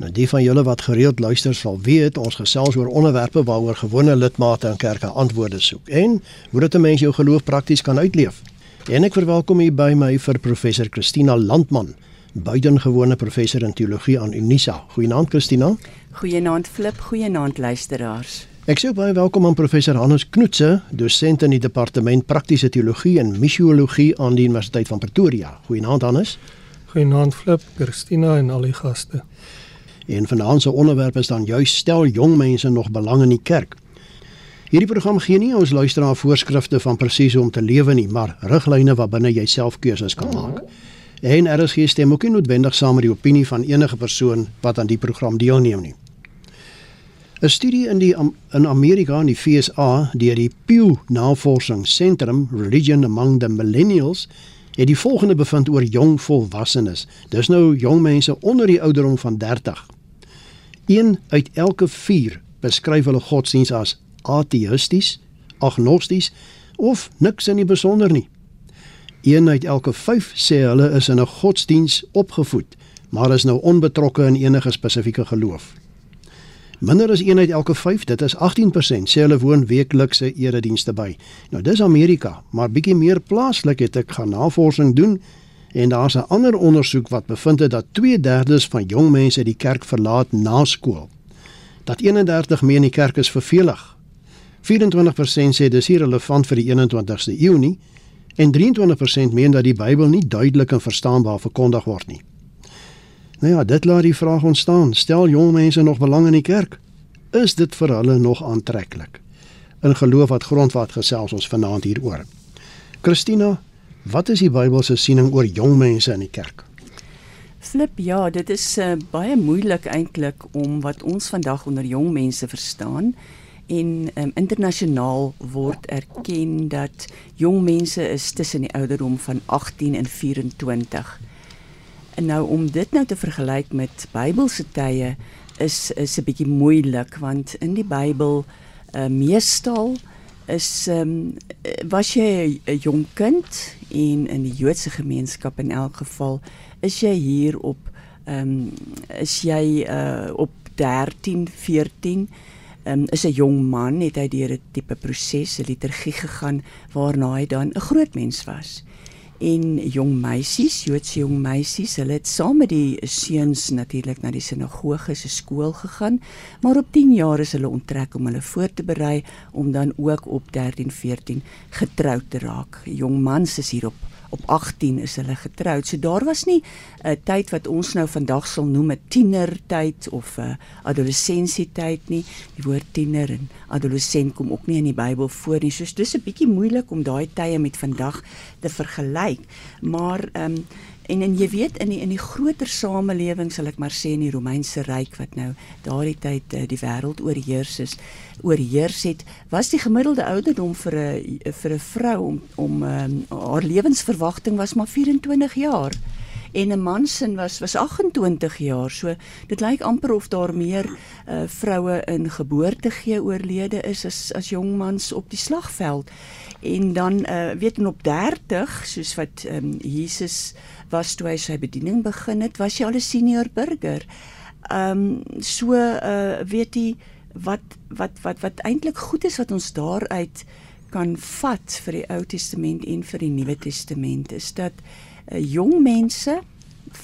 Nou die van julle wat gereeld luister sal weet ons gesels oor onderwerpe waaroor gewone lidmate in kerke antwoorde soek en hoe dit 'n mens jou geloof prakties kan uitleef. En ek verwelkom hier by my vir professor Christina Landman, buitengewone professor in teologie aan Unisa. Goeienaand Christina. Goeienaand Flip, goeienaand luisteraars. Ek sê baie welkom aan professor Hannes Knoetse, dosent in die departement praktiese teologie en missiologie aan die Universiteit van Pretoria. Goeienaand Hannes. Goeienaand Flip, Christina en al die gaste. En vanaand se onderwerp is dan juis stel jong mense nog belang in die kerk. Hierdie program gee nie ons luisteraar voorskrifte van presies hoe om te lewe nie, maar riglyne waarbinne jy self keuses kan maak. En RSG stem ook nie noodwendig saam met die opinie van enige persoon wat aan die program deelneem nie. 'n Studie in die in Amerika in die FSA deur die Pew Navorsingsentrum Religion Among the Millennials het die volgende bevind oor jong volwassenes. Dis nou jong mense onder die ouderdom van 30. Een uit elke 4 beskryf hulle godsdiens as ateïsties, agnosties of niks in die besonder nie. Een uit elke 5 sê hulle is in 'n godsdiens opgevoed, maar is nou onbetrokke in enige spesifieke geloof. Minder as 1 uit elke 5, dit is 18% sê hulle woon weeklikse eredienste by. Nou dis Amerika, maar bietjie meer plaaslik het ek gaan navorsing doen en daar's 'n ander ondersoek wat bevind het dat 2/3 van jong mense die kerk verlaat na skool. Dat 31 meen die kerk is vervelig. 24% sê dis irrelevant vir die 21ste eeu nie en 23% meen dat die Bybel nie duidelik en verstaanbaar verkondig word nie. Nou ja, dit laat die vraag ontstaan: stel jong mense nog belang in die kerk? Is dit vir hulle nog aantreklik? In geloof wat grondwat gesels ons vanaand hieroor. Christina, wat is die Bybel se siening oor jong mense in die kerk? Flip, ja, dit is uh, baie moeilik eintlik om wat ons vandag onder jong mense verstaan en um, internasionaal word erken dat jong mense is tussen die ouderdom van 18 en 24. En nou om dit nou te vergelyk met Bybelse tye is is 'n bietjie moeilik want in die Bybel uh, meestal is ehm um, was jy 'n jong kind en in die Joodse gemeenskap in elk geval is jy hier op ehm um, is jy uh, op 13, 14 um, is 'n jong man het hy deur 'n tipe proses, 'n liturgie gegaan waarna hy dan 'n groot mens was. En jong meisies, Joodse jong meisies, hulle het saam met die seuns natuurlik na die sinagoge se skool gegaan, maar op 10 jaar is hulle onttrek om hulle voor te berei om dan ook op 13, 14 getroud te raak. Jong mans is hier op op 18 is hulle getroud. So daar was nie 'n tyd wat ons nou vandag sal noem 'n tienertyd of 'n adolessensietyd nie. Die woord tiener en adolessent kom ook nie in die Bybel voor nie. So dis 'n bietjie moeilik om daai tye met vandag te vergelyk. Maar ehm um, en en jy weet in die in die groter samelewing sal ek maar sê in die Romeinse ryk wat nou daardie tyd uh, die wêreld oorheers is oorheers het was die gemiddelde ouderdom vir 'n vir 'n vrou om om um, haar lewensverwagting was maar 24 jaar en 'n man se was was 28 jaar. So dit lyk amper of daar meer uh, vroue in geboorte gee oorlede is as as jong mans op die slagveld. En dan uh, weet men op 30 soos wat um, Jesus was toe hy sy bediening begin het, was hy al 'n senior burger. Ehm um, so uh weet jy wat wat wat wat eintlik goed is wat ons daaruit kan vat vir die Ou Testament en vir die Nuwe Testament is dat uh, jong mense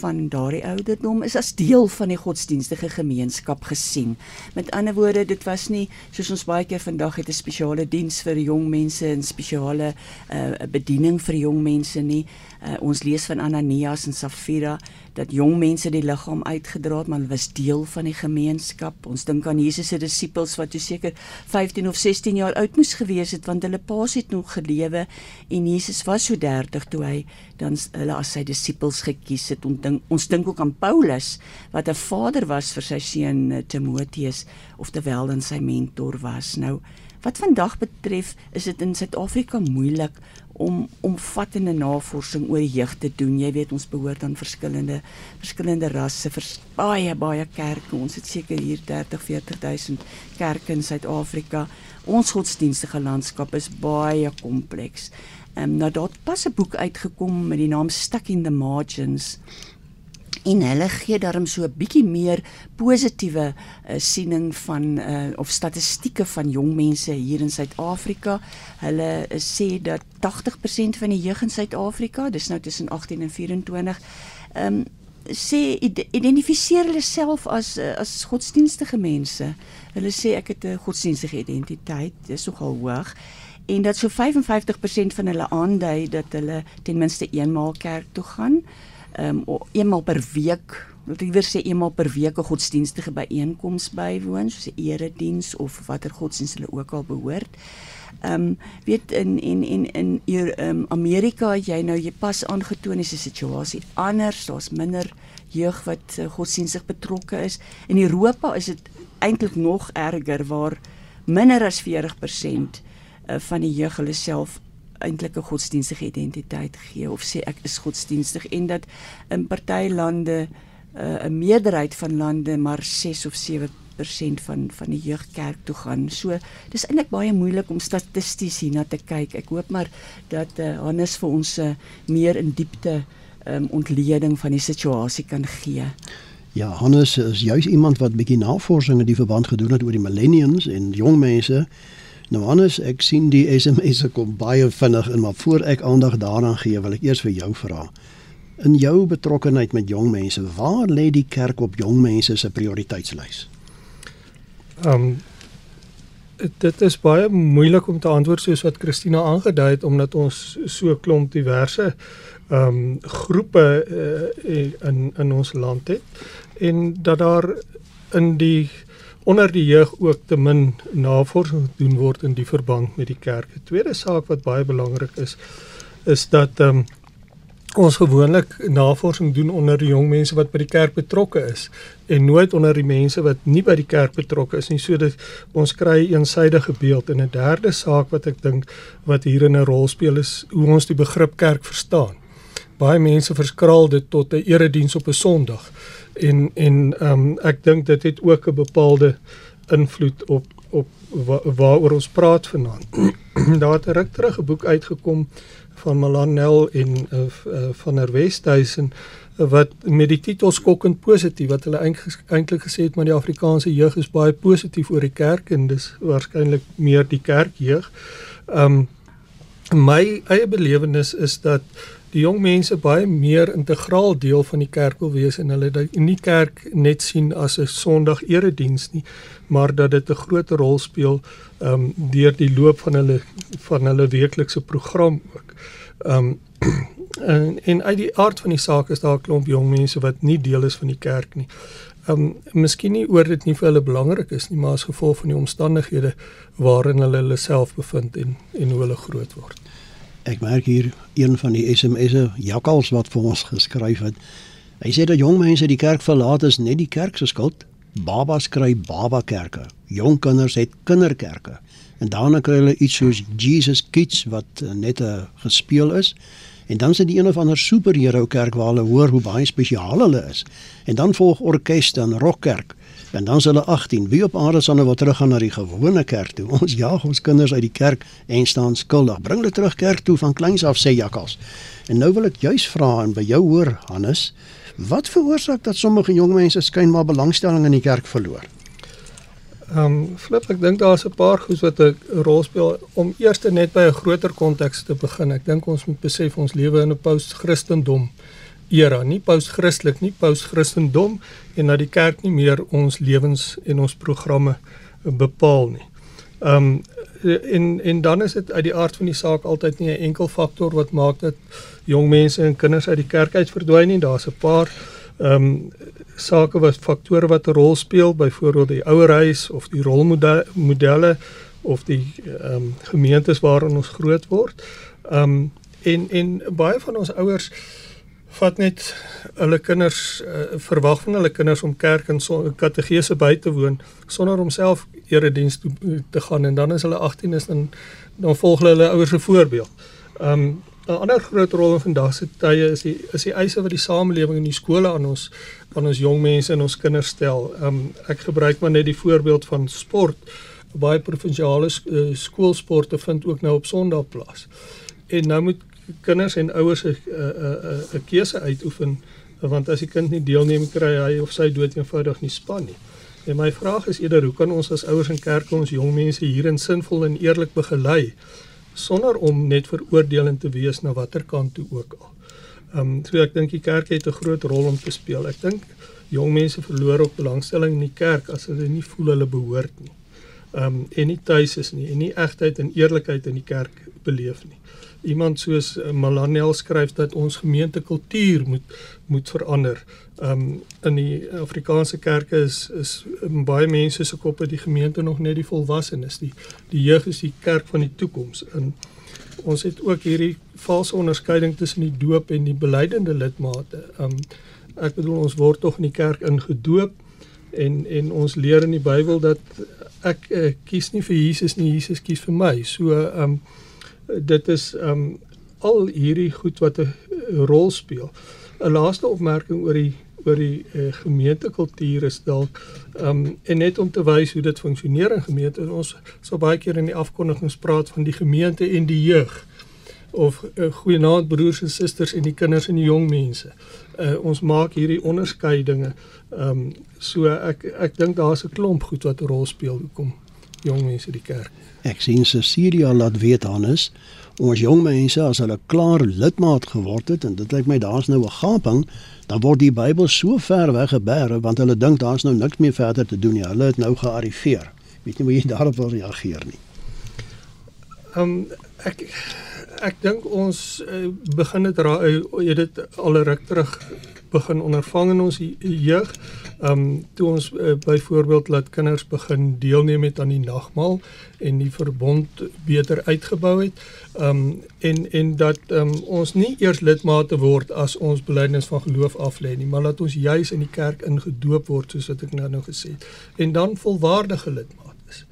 van daardie ouderdom is as deel van die godsdienstige gemeenskap gesien. Met ander woorde, dit was nie soos ons baie keer vandag het 'n spesiale diens vir jong mense en spesiale uh, bediening vir jong mense nie. Uh, ons lees van Ananias en Safira dat jong mense die liggaam uitgedra het, maar hulle was deel van die gemeenskap. Ons dink aan Jesus se disippels wat toe seker 15 of 16 jaar oud moes gewees het want hulle paas het nog gelewe en Jesus was so 30 toe hy dan hulle as sy disippels gekies het. Ons dink ons dink ook aan Paulus wat 'n vader was vir sy seun eh, Timoteus of terwyl dan sy mentor was. Nou wat vandag betref, is dit in Suid-Afrika moeilik om omvattende navorsing oor jeug te doen. Jy weet ons behoort aan verskillende verskillende rasse, vers, baie baie kerke. Ons het seker hier 30 40000 kerke in Suid-Afrika. Ons godsdienstige landskap is baie kompleks. Ehm um, nou daar pas 'n boek uitgekom met die naam Stuck in the Margins. En hulle gee daarom so 'n bietjie meer positiewe uh, siening van uh, of statistieke van jong mense hier in Suid-Afrika. Hulle uh, sê dat 80% van die jeug in Suid-Afrika, dis nou tussen 18 en 24, ehm um, sê identifiseer hulle self as as godsdienstige mense. Hulle sê ek het 'n godsdienstige identiteit, dis nogal hoog en dat so 55% van hulle aandui dat hulle ten minste eenmaal kerk toe gaan ehm um, eenmal per week, wil ek weer sê eenmal per week 'n godsdienstige byeenkoms bywoon, soos 'n erediens of watter godsdienst hulle ook al behoort. Ehm um, weet in en en in hier ehm um, Amerika jy nou jy pas aangetoon is die situasie anders, daar's minder jeug wat uh, godsdienstig betrokke is. In Europa is dit eintlik nog erger waar minder as 40% uh, van die jeug hulle self eintlik 'n godsdienstige identiteit gee of sê ek is godsdienstig en dat in party lande uh, 'n uh, meerderheid van lande maar 6 of 7 persent van van die jeugkerk toe gaan. So dis eintlik baie moeilik om statisties hierna te kyk. Ek hoop maar dat uh, Hannes vir ons 'n uh, meer in diepte um, ontleding van die situasie kan gee. Ja, Hannes is juis iemand wat bietjie navorsing in die verband gedoen het oor die millennials en jong mense. Nou Hannes, ek sien die SMS'e kom baie vinnig in, maar voor ek aandag daaraan gee, wil ek eers vir jou vra. In jou betrokkeheid met jong mense, waar lê die kerk op jong mense se prioriteitslys? Ehm um, dit is baie moeilik om te antwoord soos wat Christina aangedui het omdat ons so klomp diverse ehm um, groepe uh, in in ons land het en dat daar in die onder die jeug ook te min navorsing doen word in die verband met die kerk. 'n Tweede saak wat baie belangrik is is dat um, ons gewoonlik navorsing doen onder die jong mense wat by die kerk betrokke is en nooit onder die mense wat nie by die kerk betrokke is nie sodat ons kry 'n eensidedige beeld en 'n derde saak wat ek dink wat hier 'n rol speel is hoe ons die begrip kerk verstaan. Baie mense verskraal dit tot 'n erediens op 'n Sondag en en ehm um, ek dink dit het ook 'n bepaalde invloed op op wa, waaroor ons praat vanaand. Daar het 'n ruk terug 'n boek uitgekom van Malanel en uh, uh, van der Westhuizen uh, wat met die titel skokkend positief wat hulle eintlik gesê het maar die Afrikaanse jeug is baie positief oor die kerk en dis waarskynlik meer die kerkjeug. Ehm um, my eie belewenis is dat die jong mense baie meer integraal deel van die kerk wil wees en hulle dit nie kerk net sien as 'n Sondag erediens nie, maar dat dit 'n groot rol speel ehm um, deur die loop van hulle van hulle weeklikse program ook. Ehm um, en en uit die aard van die saak is daar 'n klomp jong mense wat nie deel is van die kerk nie. Ehm um, miskien nie oor dit nie vir hulle belangrik is nie, maar as gevolg van die omstandighede waarin hulle hulle self bevind en en hoe hulle groot word. Ek merk hier een van die SMS'e Jakkals wat vir ons geskryf het. Hy sê dat jong mense die kerk verlaat is net die kerk se skuld. Babas kry baba kerke. Jong kinders het kinderkerke. En daarna kry hulle iets soos Jesus Kids wat net 'n gespeel is. En dan sit die een of ander superhero kerk waar hulle hoor hoe baie spesiaal hulle is. En dan volg orkeste en rockkerk. En dan is hulle 18. Wie op aarde sal nou wat teruggaan na die gewone kerk toe? Ons jaag ons kinders uit die kerk en staan skuldig. Bring hulle terug kerk toe van kleins af sê Jakkals. En nou wil ek juis vra en by jou hoor Hannes, wat veroorsaak dat sommige jong mense skynbaar belangstelling in die kerk verloor? Ehm um, flip ek dink daar's 'n paar goed wat 'n rol speel om eers net by 'n groter konteks te begin. Ek dink ons moet besef ons lewe in 'n post-Christendom era, nie post-Christelik nie, post-Christendom en dat die kerk nie meer ons lewens en ons programme bepaal nie. Ehm um, en en dan is dit uit die aard van die saak altyd nie 'n enkel faktor wat maak dat jong mense en kinders uit die kerk uit verdwyn nie. Daar's 'n paar ehm um, sake wat faktore wat 'n rol speel, byvoorbeeld die ouerhuis of die rolmodelle of die ehm um, gemeentes waarin ons groot word. Ehm um, en en baie van ons ouers vat net hulle kinders uh, verwag van hulle kinders om kerk en so kategese by te woon sonder om self erediens toe te gaan en dan is hulle 18 is dan dan volg hulle hulle ouers se voorbeeld. Um 'n ander groot rol in vandag se tye is die is die eise wat die samelewing en die skole aan ons aan ons jong mense en ons kinders stel. Um ek gebruik maar net die voorbeeld van sport. Baie provinsiale uh, skoolsporte vind ook nou op Sondag plaas. En nou moet kinders en ouers 'n 'n 'n keuse uitoefen want as die kind nie deelneem kry hy of sy dood eenvoudig nie span nie. En my vraag is eerder hoe kan ons as ouers en kerke ons jong mense hierin sinvol en eerlik begelei sonder om net veroordelend te wees na watter kant toe ook al. Ehm um, so ek dink die kerk het 'n groot rol om te speel. Ek dink jong mense verloor ook belangstelling in die kerk as hulle nie voel hulle behoort nie. Ehm um, en nie tuis is nie en nie egtheid en eerlikheid in die kerk beleef nie iemand soos uh, Malanel skryf dat ons gemeentekultuur moet moet verander. Um in die Afrikaanse kerke is is um, baie mense se koppe die gemeente nog net die volwassenes. Die die jeug is die kerk van die toekoms. En ons het ook hierdie valse onderskeiding tussen die doop en die belydende lidmate. Um ek bedoel ons word tog in die kerk ingedoop en en ons leer in die Bybel dat ek uh, kies nie vir Jesus nie, Jesus kies vir my. So um dit is um al hierdie goed wat 'n rol speel. 'n Laaste opmerking oor die oor die uh, gemeentekultuur is dalk um en net om te wys hoe dit funksioneer in gemeente. Ons sal baie keer in die afkondigings praat van die gemeente en die jeug of uh, goeienaand broers en susters en die kinders en die jong mense. Uh, ons maak hierdie onderskeidinge. Um so ek ek dink daar's 'n klomp goed wat 'n rol speel hoekom jong mense die kerk. Ek sien Cecilia laat weet Hannes, ons jong mense as hulle klaar lidmaat geword het en dit lyk my daar's nou 'n gaping, dan word die Bybel so ver weggeberg want hulle dink daar's nou niks meer verder te doen nie. Hulle het nou gearriveer. Weet nie hoe jy daarop wil reageer nie. Ehm um, ek ek dink ons uh, begin dit uh, jy dit al ruk terug begin ondervang in ons jeug. Ehm um, toe ons uh, byvoorbeeld laat kinders begin deelneem het aan die nagmaal en die verbond beter uitgebou het. Ehm um, en en dat ehm um, ons nie eers lidmate word as ons belydenis van geloof aflê nie, maar dat ons juis in die kerk ingedoop word soos wat ek nou nou gesê het en dan volwaardige lidmaat is.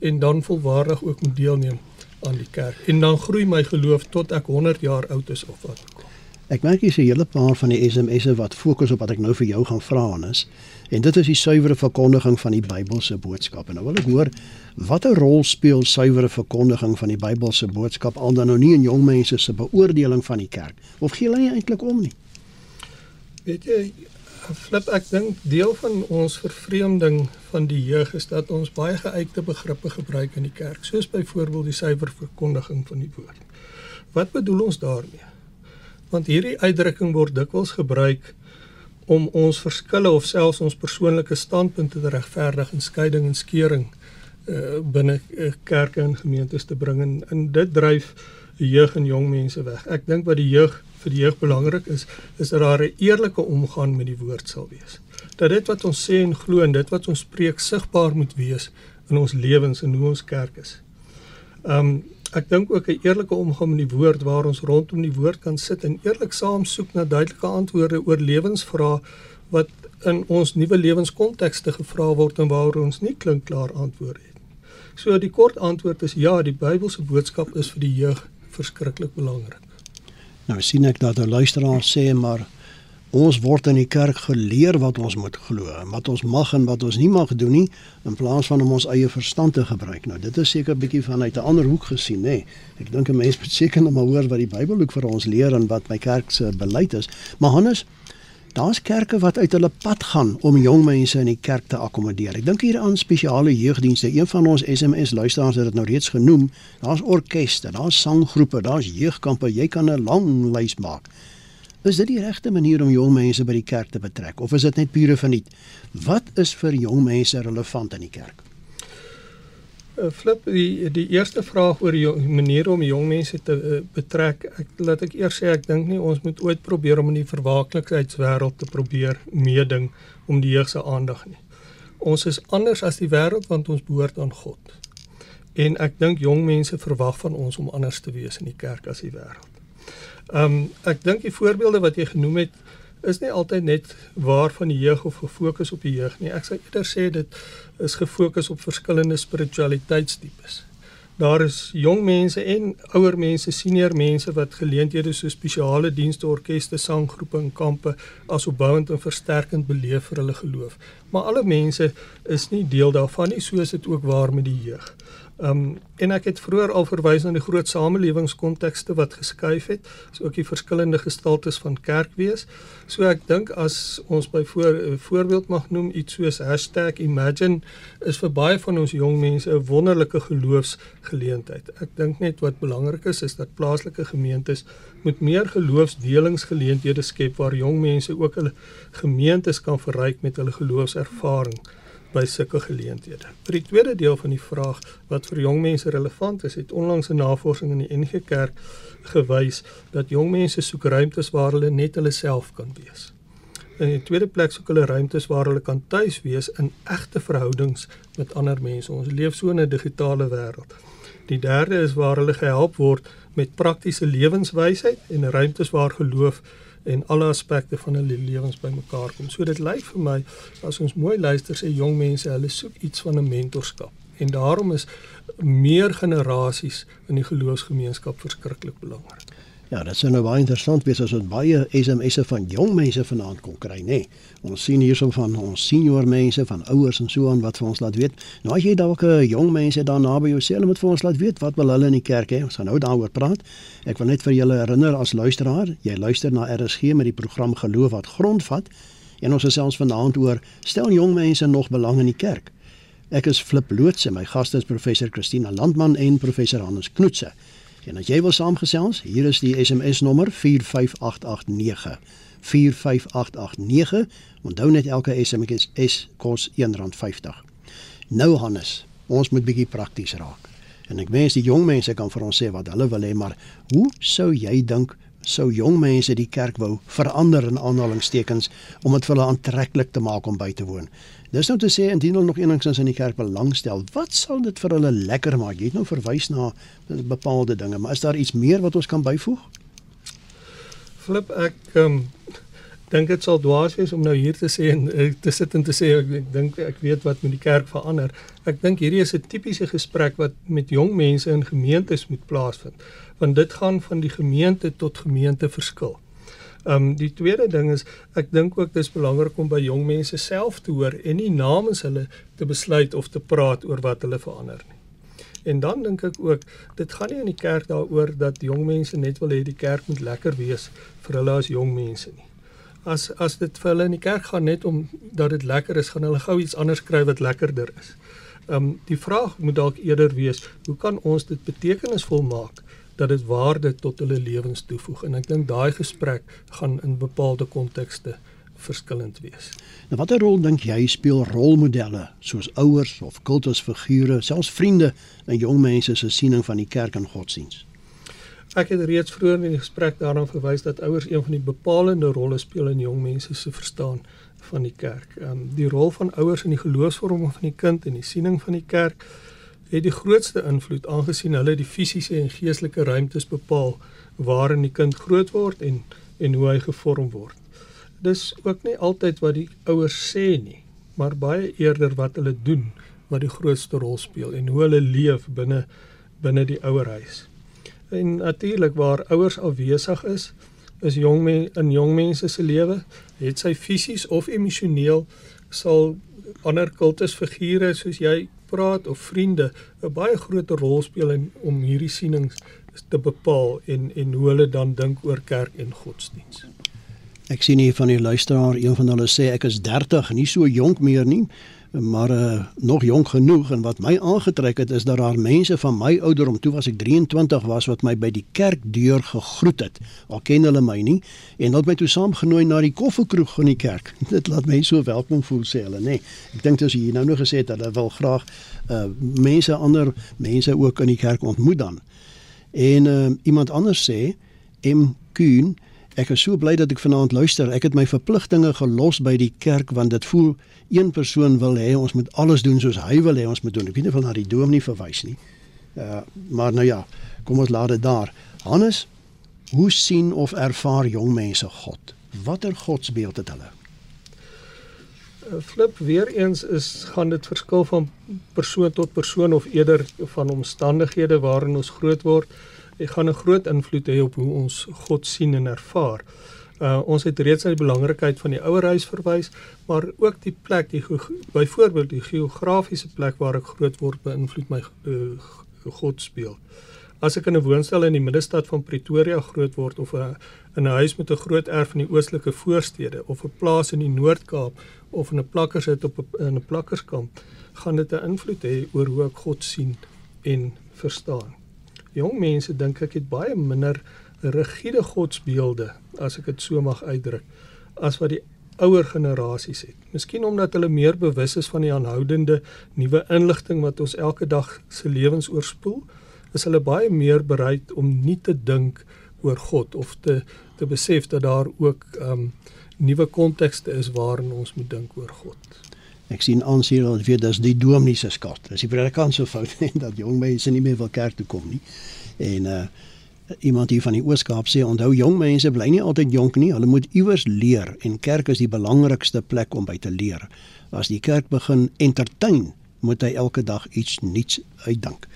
En dan volwaardig ook moet deelneem aan die kerk. En dan groei my geloof tot ek 100 jaar oud is of wat ook al. Ek merk hier's 'n hele paar van die SMS'e wat fokus op wat ek nou vir jou gaan vra is. En dit is die suiwere verkondiging van die Bybelse boodskap. En nou wil ek hoor watter rol speel suiwere verkondiging van die Bybelse boodskap al dan nou nie in jong mense se beoordeling van die kerk of gee hulle eintlik om nie? Weet jy, flip ek dink deel van ons vervreemding van die jeug is dat ons baie geuite begrippe gebruik in die kerk, soos byvoorbeeld die suiwere verkondiging van die woord. Wat bedoel ons daarmee? Want hierdie uitdrukking word dikwels gebruik om ons verskille of selfs ons persoonlike standpunte te regverdig in skeiding en skering uh, binne uh, kerke en gemeentes te bring en, en dit dryf jeug en jong mense weg. Ek dink wat die jeug vir die jeug belangrik is, is dat daar 'n eerlike omgang met die woord sal wees. Dat dit wat ons sê en glo en dit wat ons preek sigbaar moet wees in ons lewens en hoe ons kerk is. Um ek dink ook 'n eerlike omgang met die woord waar ons rondom die woord kan sit en eerlik saam soek na duidelike antwoorde oor lewensvrae wat in ons nuwe lewenskontekste gevra word en waaroor ons nie klinkklaar antwoorde het nie. So die kort antwoord is ja, die Bybelse boodskap is vir die jeug verskriklik belangrik. Nou sien ek dat 'n luisteraar sê maar Ons word in die kerk geleer wat ons moet glo, wat ons mag en wat ons nie mag doen nie, in plaas van om ons eie verstand te gebruik. Nou, dit is seker 'n bietjie vanuit 'n ander hoek gesien, nê. Ek dink 'n mens moet seker net maar hoor wat die Bybel ook vir ons leer en wat my kerk se beleid is. Maar Hannes, daar's kerke wat uit hulle pad gaan om jong mense in die kerk te akkommodeer. Ek dink hier aan spesiale jeugdienste. Een van ons SMS luisteraars het dit nou reeds genoem. Daar's orkeste, daar's sanggroepe, daar's jeugkampe. Jy kan 'n lang lys maak. Is dit die regte manier om jong mense by die kerk te betrek of is dit net pure verniet? Wat is vir jong mense relevant in die kerk? Uh, flip die die eerste vraag oor die manier om jong mense te uh, betrek. Ek laat ek eers sê ek dink nie ons moet ooit probeer om in die verwaaklikheidswêreld te probeer meeding om die jeug se aandag nie. Ons is anders as die wêreld want ons behoort aan God. En ek dink jong mense verwag van ons om anders te wees in die kerk as die wêreld. Ehm um, ek dink die voorbeelde wat jy genoem het is nie altyd net waar van die jeug of gefokus op die jeug nie. Ek sou eerder sê dit is gefokus op verskillende spiritualiteitstipes. Daar is jong mense en ouer mense, senior mense wat geleenthede so spesiale dienste, orkeste, sanggroepe en kampe as opbouend en versterkend beleef vir hulle geloof. Maar alle mense is nie deel daarvan nie, soos dit ook waar met die jeug. Ehm um, en ek het vroeër al verwys na die groot samelewingskontekste wat geskuif het, so ook die verskillende gestaltes van kerk wees. So ek dink as ons by voor, voorbeeld mag noem iets soos #imagine is vir baie van ons jong mense 'n wonderlike geloofsgeleentheid. Ek dink net wat belangrik is is dat plaaslike gemeentes moet meer geloofsdelingsgeleenthede skep waar jong mense ook hulle gemeentes kan verryk met hulle geloofservaring by sulke geleenthede. Vir die tweede deel van die vraag wat vir jong mense relevant is, het onlangs 'n navorsing in die NG Kerk gewys dat jong mense soek ruimtes waar hulle net hulle self kan wees. In die tweede plek soek hulle ruimtes waar hulle kan tuis wees in egte verhoudings met ander mense. Ons leef so in 'n digitale wêreld. Die derde is waar hulle gehelp word met praktiese lewenswysheid en ruimtes waar geloof en alle aspekte van hulle lewens bymekaar kom. So dit lyk vir my as ons mooi luister sê jong mense, hulle soek iets van 'n mentorskap. En daarom is meer generasies in die geloofsgemeenskap verskriklik belangrik. Ja, dit sou nou baie interessant wees as ons baie SMS'e van jong mense vanaand kon kry, nê. Nee. Ons sien hierso van ons senior mense, van ouers en so aan wat vir ons laat weet. Nou as jy dalk 'n jong mense daar naby jou sê, hulle moet vir ons laat weet wat wil hulle in die kerk hê. Ons gaan nou daaroor praat. Ek wil net vir julle herinner as luisteraar, jy luister na RSG met die program Geloof wat grondvat en ons gesels vanaand oor stel jong mense nog belang in die kerk. Ek is Flip Loots en my gaste is professor Christina Landman en professor Hannes Knoetse. En as jy wil saamgesels, hier is die SMS nommer 45889. 45889. Onthou net elke SMS is kos R1.50. Nou Hannes, ons moet bietjie prakties raak. En ek wens die jong mense kan vir ons sê wat hulle wil hê, maar hoe sou jy dink sou jong mense die kerk wou verander in aanhalingstekens om dit vir hulle aantreklik te maak om by te woon. Dis nou te sê indien hulle nog enigsins in die kerk belangstel, wat sal dit vir hulle lekker maak? Jy het nou verwys na bepaalde dinge, maar is daar iets meer wat ons kan byvoeg? Flip ek um, dink dit sal dwaas wees om nou hier te sê en uh, te sit en te sê ek, ek dink ek weet wat met die kerk verander. Ek dink hierdie is 'n tipiese gesprek wat met jong mense in gemeentes moet plaasvind want dit gaan van die gemeente tot gemeente verskil. Ehm um, die tweede ding is ek dink ook dis belangrik om by jong mense self te hoor en nie namens hulle te besluit of te praat oor wat hulle verander nie. En dan dink ek ook dit gaan nie in die kerk daaroor dat jong mense net wil hê die kerk moet lekker wees vir hulle as jong mense nie. As as dit vir hulle in die kerk gaan net om dat dit lekker is, gaan hulle gou iets anders kry wat lekkerder is. Ehm um, die vraag moet dalk eerder wees, hoe kan ons dit betekenisvol maak dat dit waarde tot hulle lewens toevoeg en ek dink daai gesprek gaan in bepaalde kontekste verskillend wees. Nou watter rol dink jy speel rolmodelle soos ouers of kultusfigure, selfs vriende in jong mense se siening van die kerk en godsdiens? Ek het reeds vroeër in die gesprek daaraan verwys dat ouers een van die bepalende rolle speel in jong mense se verstaan van die kerk. Ehm um, die rol van ouers in die geloofsvorming van die kind en die siening van die kerk het die grootste invloed aangesien hulle die fisiese en geestelike ruimtes bepaal waarin die kind groot word en en hoe hy gevorm word. Dis ook nie altyd wat die ouers sê nie, maar baie eerder wat hulle doen wat die grootste rol speel en hoe hulle leef binne binne die ouerhuis. En natuurlik waar ouers afwesig is, is jong men, in jong mense se lewe, het sy fisies of emosioneel sal ander kultusfigure soos jy praat of vriende 'n baie groot rol speel in om hierdie sienings te bepaal en en hoe hulle dan dink oor kerk en godsdiens. Ek sien hier van die luisteraar, een van hulle sê ek is 30, nie so jonk meer nie maar uh, nog jonk genoeg en wat my aangetrek het is dat daar mense van my ouderdom toe was ek 23 was wat my by die kerkdeur gegroet het. Al ken hulle my nie. En hulle het my toe saamgenooi na die koffiekroeg van die kerk. Dit laat my so welkom voel sê hulle nê. Nee. ek dink as jy nou nog gesê het hulle wil graag uh, mense ander mense ook in die kerk ontmoet dan. En uh, iemand anders sê M Kuhn Ek is so bly dat ek vanaand luister. Ek het my verpligtinge gelos by die kerk want dit voel een persoon wil hê ons moet alles doen soos hy wil hê ons moet doen. Ek weet nie of na die dom nie verwys nie. Uh maar nou ja, kom ons laat dit daar. Hannes, hoe sien of ervaar jong mense God? Watter godsbeeld het hulle? Uh, flip weer eens is gaan dit verskil van persoon tot persoon of eerder van omstandighede waarin ons groot word. Dit gaan 'n groot invloed hê op hoe ons God sien en ervaar. Uh ons het reeds na die belangrikheid van die ouerhuis verwys, maar ook die plek, die byvoorbeeld die geografiese plek waar ek groot word beïnvloed my uh, godsbeeld. As ek in 'n woonstel in die middestad van Pretoria groot word of 'n in 'n huis met 'n groot erf in die oostelike voorstede of 'n plaas in die Noord-Kaap of in 'n plakkershuis op 'n in 'n plakkerskamp, gaan dit 'n invloed hê oor hoe ek God sien en verstaan. Jong mense dink ek het baie minder rigiede godsbeelde as ek dit so mag uitdruk as wat die ouer generasies het. Miskien omdat hulle meer bewus is van die aanhoudende nuwe inligting wat ons elke dag se lewens oorspoel is hulle baie meer bereid om nie te dink oor God of te te besef dat daar ook um nuwe kontekste is waarin ons moet dink oor God. Ek sien aan hier dat weet dis die dominee se skuld. Dis die predikant se fout en dat jong mense nie meer wil kerk toe kom nie. En uh iemand hier van die Ooskaap sê onthou jong mense bly nie altyd jonk nie. Hulle moet iewers leer en kerk is die belangrikste plek om by te leer. As die kerk begin entertain, moet hy elke dag iets nuuts uitdink.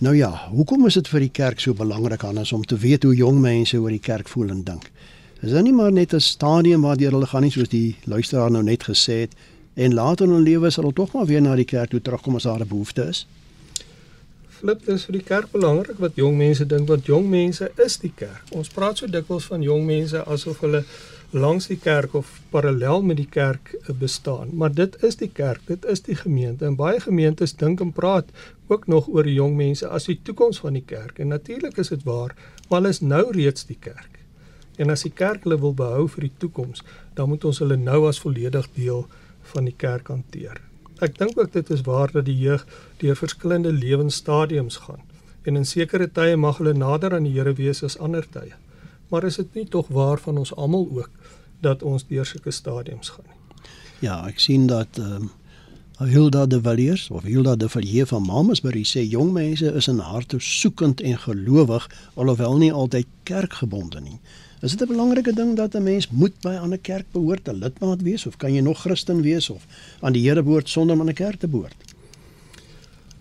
Nou ja, hoekom is dit vir die kerk so belangrik anders om te weet hoe jong mense oor die kerk voel en dink? Is dit nie maar net 'n stadium waardeur hulle gaan nie soos die luisteraar nou net gesê het en later in hulle lewe sal hulle tog maar weer na die kerk toe terugkom as daar 'n behoefte is? Flip, dis vir die kerk belangrik wat jong mense dink want jong mense is die kerk. Ons praat so dikwels van jong mense asof hulle langs die kerk of parallel met die kerk eh, bestaan. Maar dit is die kerk, dit is die gemeente. En baie gemeentes dink en praat ook nog oor die jong mense as die toekoms van die kerk. En natuurlik is dit waar, maar hulle is nou reeds die kerk. En as die kerk hulle wil behou vir die toekoms, dan moet ons hulle nou as volledig deel van die kerk hanteer. Ek dink ook dit is waar dat die jeug deur verskillende lewensstadiums gaan. En in sekere tye mag hulle nader aan die Here wees as ander tye. Maar is dit nie tog waar van ons almal ook dat ons deur sulke stadiums gaan nie. Ja, ek sien dat ehm um, Hilda de Villiers of Hilda de Villiers van Mamasbury sê jong mense is in harte soekend en gelowig alhoewel nie altyd kerkgebonde nie. Is dit 'n belangrike ding dat 'n mens moet by 'n ander kerk behoort, 'n lidmaat wees of kan jy nog Christen wees of aan die Here behoort sonder om aan 'n kerk te behoort?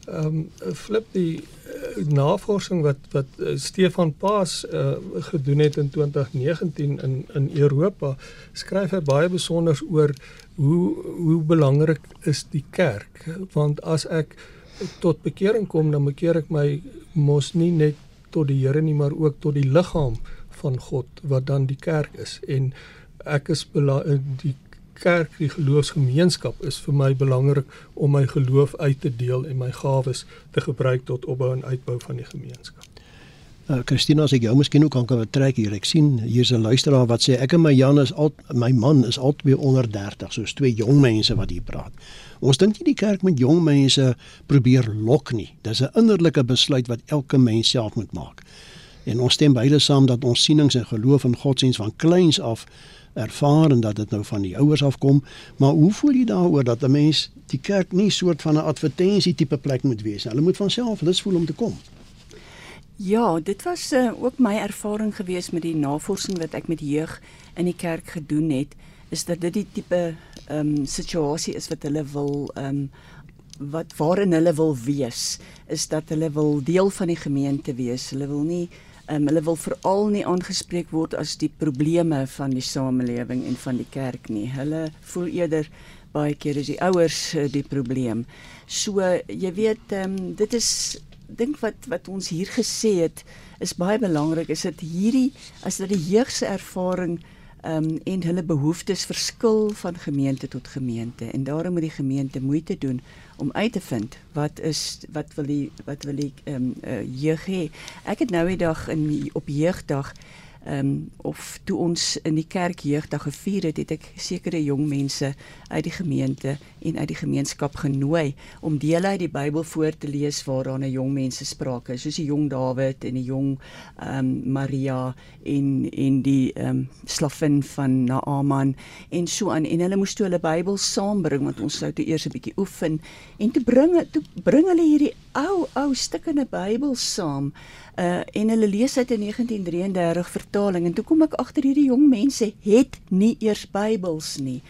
Ehm um, flip die uh, navorsing wat wat uh, Stefan Paas uh, gedoen het in 2019 in in Europa skryf hy baie besonder oor hoe hoe belangrik is die kerk want as ek tot bekering kom dan bekeer ek my mos nie net tot die Here nie maar ook tot die liggaam van God wat dan die kerk is en ek is die kerk, die geloofsgemeenskap is vir my belangrik om my geloof uit te deel en my gawes te gebruik tot opbou en uitbou van die gemeenskap. Uh, Christina, as ek jou miskien ook kan kan trek hier. Ek sien hier's 'n luisteraar wat sê ek en my Jan is al my man is albei onder 30, soos twee jong mense wat hier praat. Ons dink nie die kerk met jong mense probeer lok nie. Dis 'n innerlike besluit wat elke mens self moet maak. En ons stem beide saam dat ons sienings en geloof in godsdiens van kleins af ervaar en dat dit nou van die ouers afkom, maar hoe voel jy daaroor dat 'n mens die kerk nie soort van 'n advertensie tipe plek moet wees nie. Hulle moet van self lus voel om te kom. Ja, dit was uh, ook my ervaring gewees met die navorsing wat ek met jeug in die kerk gedoen het, is dat dit die tipe ehm um, situasie is wat hulle wil ehm um, wat waarin hulle wil wees, is dat hulle wil deel van die gemeente wees. Hulle wil nie Um, hulle wil veral nie aangespreek word as die probleme van die samelewing en van die kerk nie. Hulle voel eerder baie keer is die ouers uh, die probleem. So jy weet, um, dit is dink wat wat ons hier gesê het is baie belangrik. Is dit hierdie as dit die jeug se ervaring um, en hulle behoeftes verskil van gemeente tot gemeente en daarom moet die gemeente moeite doen om uit te vind wat is wat wil die wat wil die ehm um, uh, jeug hê. Ek het nou die dag in op jeugdag ehm um, of toe ons in die kerk jeugdag gevier het, het ek sekere jong mense uit die gemeente en uit die gemeenskap genooi om deel uit die Bybel voor te lees waaraan 'n jong mense sprake is, soos die jong Dawid en die jong ehm um, Maria en en die ehm um, slavin van Naaman en so aan. En hulle moes toe hulle Bybel saambring want ons sou toe eers 'n bietjie oefen en toe bring toe bring hulle hierdie ou ou stukkende Bybel saam uh en hulle lees uit in 1933 vertaling en toe kom ek agter hierdie jong mense het nie eers Bybels nie.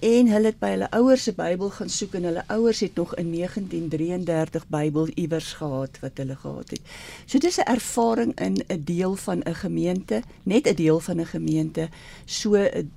En hulle het by hulle ouers se Bybel gaan soek en hulle ouers het nog in 1933 Bybel iewers gehad wat hulle gehad het. So dis 'n ervaring in 'n deel van 'n gemeente, net 'n deel van 'n gemeente. So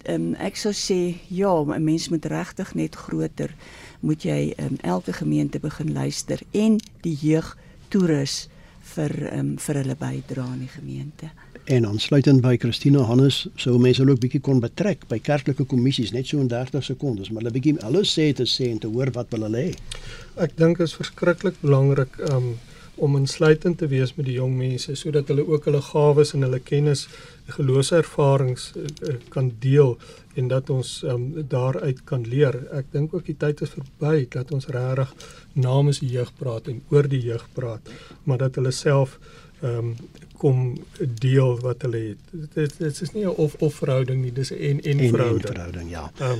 um, ek sou sê ja, 'n mens moet regtig net groter moet jy um, elke gemeente begin luister en die jeug toerus vir um, vir hulle bydra aan die gemeente. En aansluitend by Christina Hannes sou mense ook bietjie kon betrek by kerklike kommissies net so in 30 sekondes, maar hulle bietjie alles sê te sê en te hoor wat hulle hê. Ek dink is verskriklik belangrik um, om insluitend te wees met die jong mense sodat hulle ook hulle gawes en hulle kennis geloofservarings uh, kan deel en dat ons um, daaruit kan leer. Ek dink ook die tyd is verby dat ons regtig namens die jeug praat en oor die jeug praat, maar dat hulle self ehm um, kom deel wat hulle het. Dit dit is nie 'n of of verhouding nie, dis 'n en en verhouding. En verhouding, ja. Um,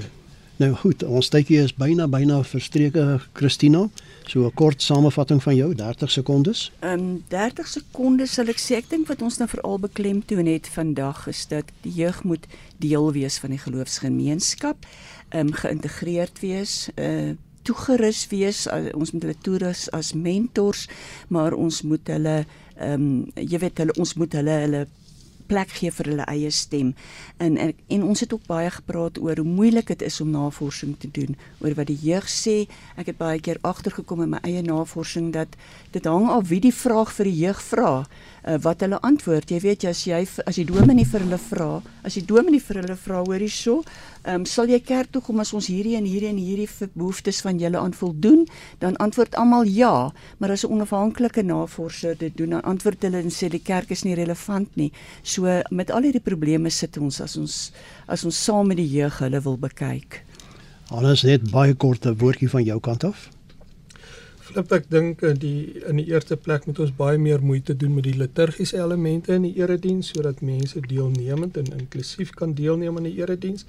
nou goed, ons tydjie is byna byna verstreke, Christina. So 'n kort samevatting van jou, 30 sekondes. Ehm um, 30 sekondes sal ek sê ek dink wat ons nou veral beklemtoon het vandag is dat die jeug moet deel wees van die geloofsgemeenskap, ehm um, geïntegreerd wees, uh toegerus wees. Uh, ons moet hulle toerus as mentors, maar ons moet hulle ehm um, jy weet hulle ons moet hulle hulle plek gee vir hulle eie stem. En, en en ons het ook baie gepraat oor hoe moeilik dit is om navorsing te doen oor wat die jeug sê. Ek het baie keer agtergekom in my eie navorsing dat dit hang af wie die vraag vir die jeug vra uh, wat hulle antwoord. Jy weet as jy as die dominee vir hulle vra, as die dominee vir hulle vra hoor hierso, ehm um, sal jy kerk toe kom as ons hierdie en hierdie en hierdie behoeftes van julle aan voldoen, dan antwoord almal ja, maar as 'n onafhanklike navorser dit doen, dan antwoord hulle en sê die kerk is nie relevant nie. So met al hierdie probleme sit ons as ons as ons saam met die jeug hulle wil bekyk. Alles net baie korte woordjie van jou kant af. Flip ek dink in die in die eerste plek moet ons baie meer moeite doen met die liturgiese elemente in die erediens sodat mense deelnemend en inklusief kan deelneem aan die erediens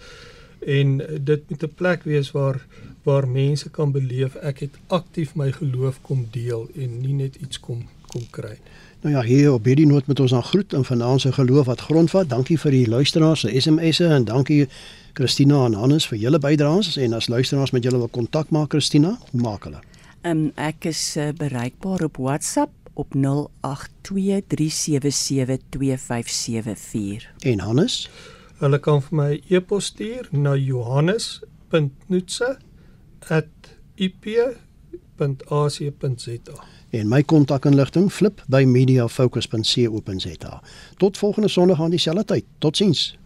en dit moet 'n plek wees waar waar mense kan beleef ek het aktief my geloof kom deel en nie net iets kom kom kry. Nou ja, hier op hierdie noot met ons aan groet en vanaand se geloof wat grondvat. Dankie vir die luisteraars se SMS'e en dankie Christina en Hannes vir julle bydraes en as luisteraars met julle wil kontak maak Christina, hoe maak hulle? Um, ek is uh, bereikbaar op WhatsApp op 0823772574. En Hannes? Hulle kan vir my e-pos stuur na johannes.nutse@ip.ac.za. En my kontakinligting flip by mediafocus.co.za. Tot volgende Sondag aan dieselfde tyd. Totsiens.